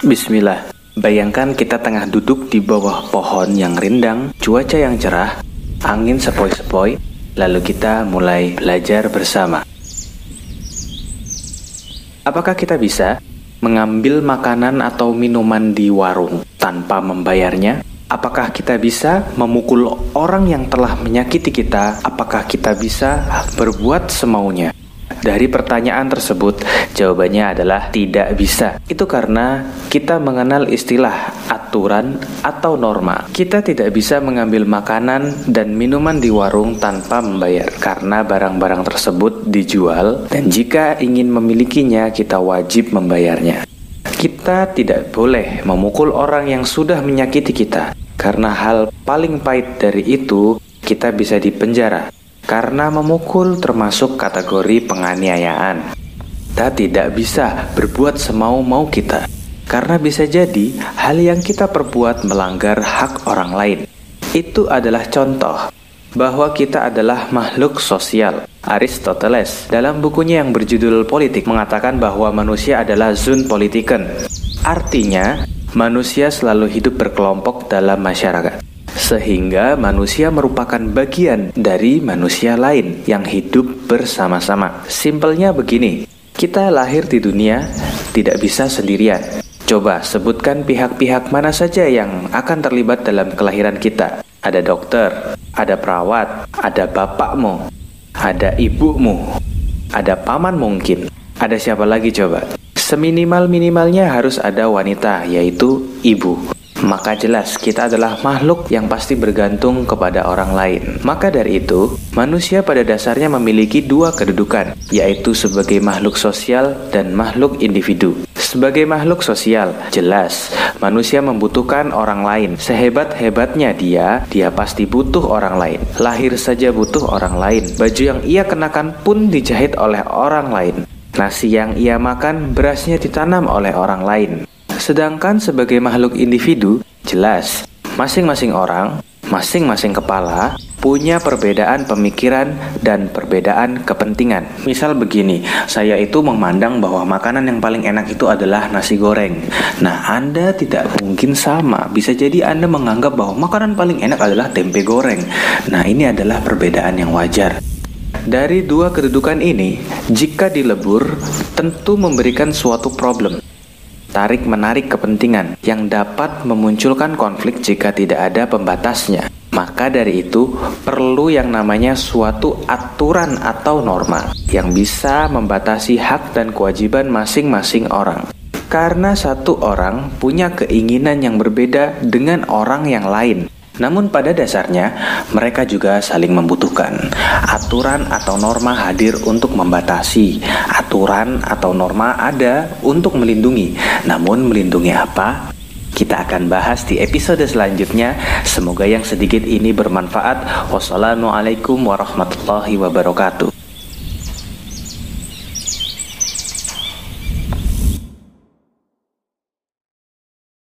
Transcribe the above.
Bismillah. Bayangkan kita tengah duduk di bawah pohon yang rindang, cuaca yang cerah, angin sepoi-sepoi, lalu kita mulai belajar bersama. Apakah kita bisa mengambil makanan atau minuman di warung tanpa membayarnya? Apakah kita bisa memukul orang yang telah menyakiti kita? Apakah kita bisa berbuat semaunya? Dari pertanyaan tersebut, jawabannya adalah tidak bisa. Itu karena kita mengenal istilah aturan atau norma. Kita tidak bisa mengambil makanan dan minuman di warung tanpa membayar karena barang-barang tersebut dijual dan jika ingin memilikinya kita wajib membayarnya. Kita tidak boleh memukul orang yang sudah menyakiti kita karena hal paling pahit dari itu kita bisa dipenjara karena memukul termasuk kategori penganiayaan. Kita tidak bisa berbuat semau-mau kita, karena bisa jadi hal yang kita perbuat melanggar hak orang lain. Itu adalah contoh bahwa kita adalah makhluk sosial. Aristoteles dalam bukunya yang berjudul Politik mengatakan bahwa manusia adalah zun politiken. Artinya, manusia selalu hidup berkelompok dalam masyarakat sehingga manusia merupakan bagian dari manusia lain yang hidup bersama-sama. Simpelnya begini, kita lahir di dunia tidak bisa sendirian. Coba sebutkan pihak-pihak mana saja yang akan terlibat dalam kelahiran kita. Ada dokter, ada perawat, ada bapakmu, ada ibumu, ada paman mungkin. Ada siapa lagi coba? Seminimal-minimalnya harus ada wanita, yaitu ibu maka jelas kita adalah makhluk yang pasti bergantung kepada orang lain. Maka dari itu, manusia pada dasarnya memiliki dua kedudukan, yaitu sebagai makhluk sosial dan makhluk individu. Sebagai makhluk sosial, jelas manusia membutuhkan orang lain. Sehebat-hebatnya dia, dia pasti butuh orang lain. Lahir saja butuh orang lain. Baju yang ia kenakan pun dijahit oleh orang lain. Nasi yang ia makan, berasnya ditanam oleh orang lain. Sedangkan sebagai makhluk individu, jelas masing-masing orang, masing-masing kepala punya perbedaan pemikiran dan perbedaan kepentingan. Misal begini, saya itu memandang bahwa makanan yang paling enak itu adalah nasi goreng. Nah, Anda tidak mungkin sama. Bisa jadi Anda menganggap bahwa makanan paling enak adalah tempe goreng. Nah, ini adalah perbedaan yang wajar. Dari dua kedudukan ini, jika dilebur, tentu memberikan suatu problem tarik-menarik kepentingan yang dapat memunculkan konflik jika tidak ada pembatasnya. Maka dari itu, perlu yang namanya suatu aturan atau norma yang bisa membatasi hak dan kewajiban masing-masing orang. Karena satu orang punya keinginan yang berbeda dengan orang yang lain, namun pada dasarnya mereka juga saling membutuhkan. Aturan atau norma hadir untuk membatasi. Aturan atau norma ada untuk melindungi. Namun melindungi apa? Kita akan bahas di episode selanjutnya. Semoga yang sedikit ini bermanfaat. Wassalamualaikum warahmatullahi wabarakatuh.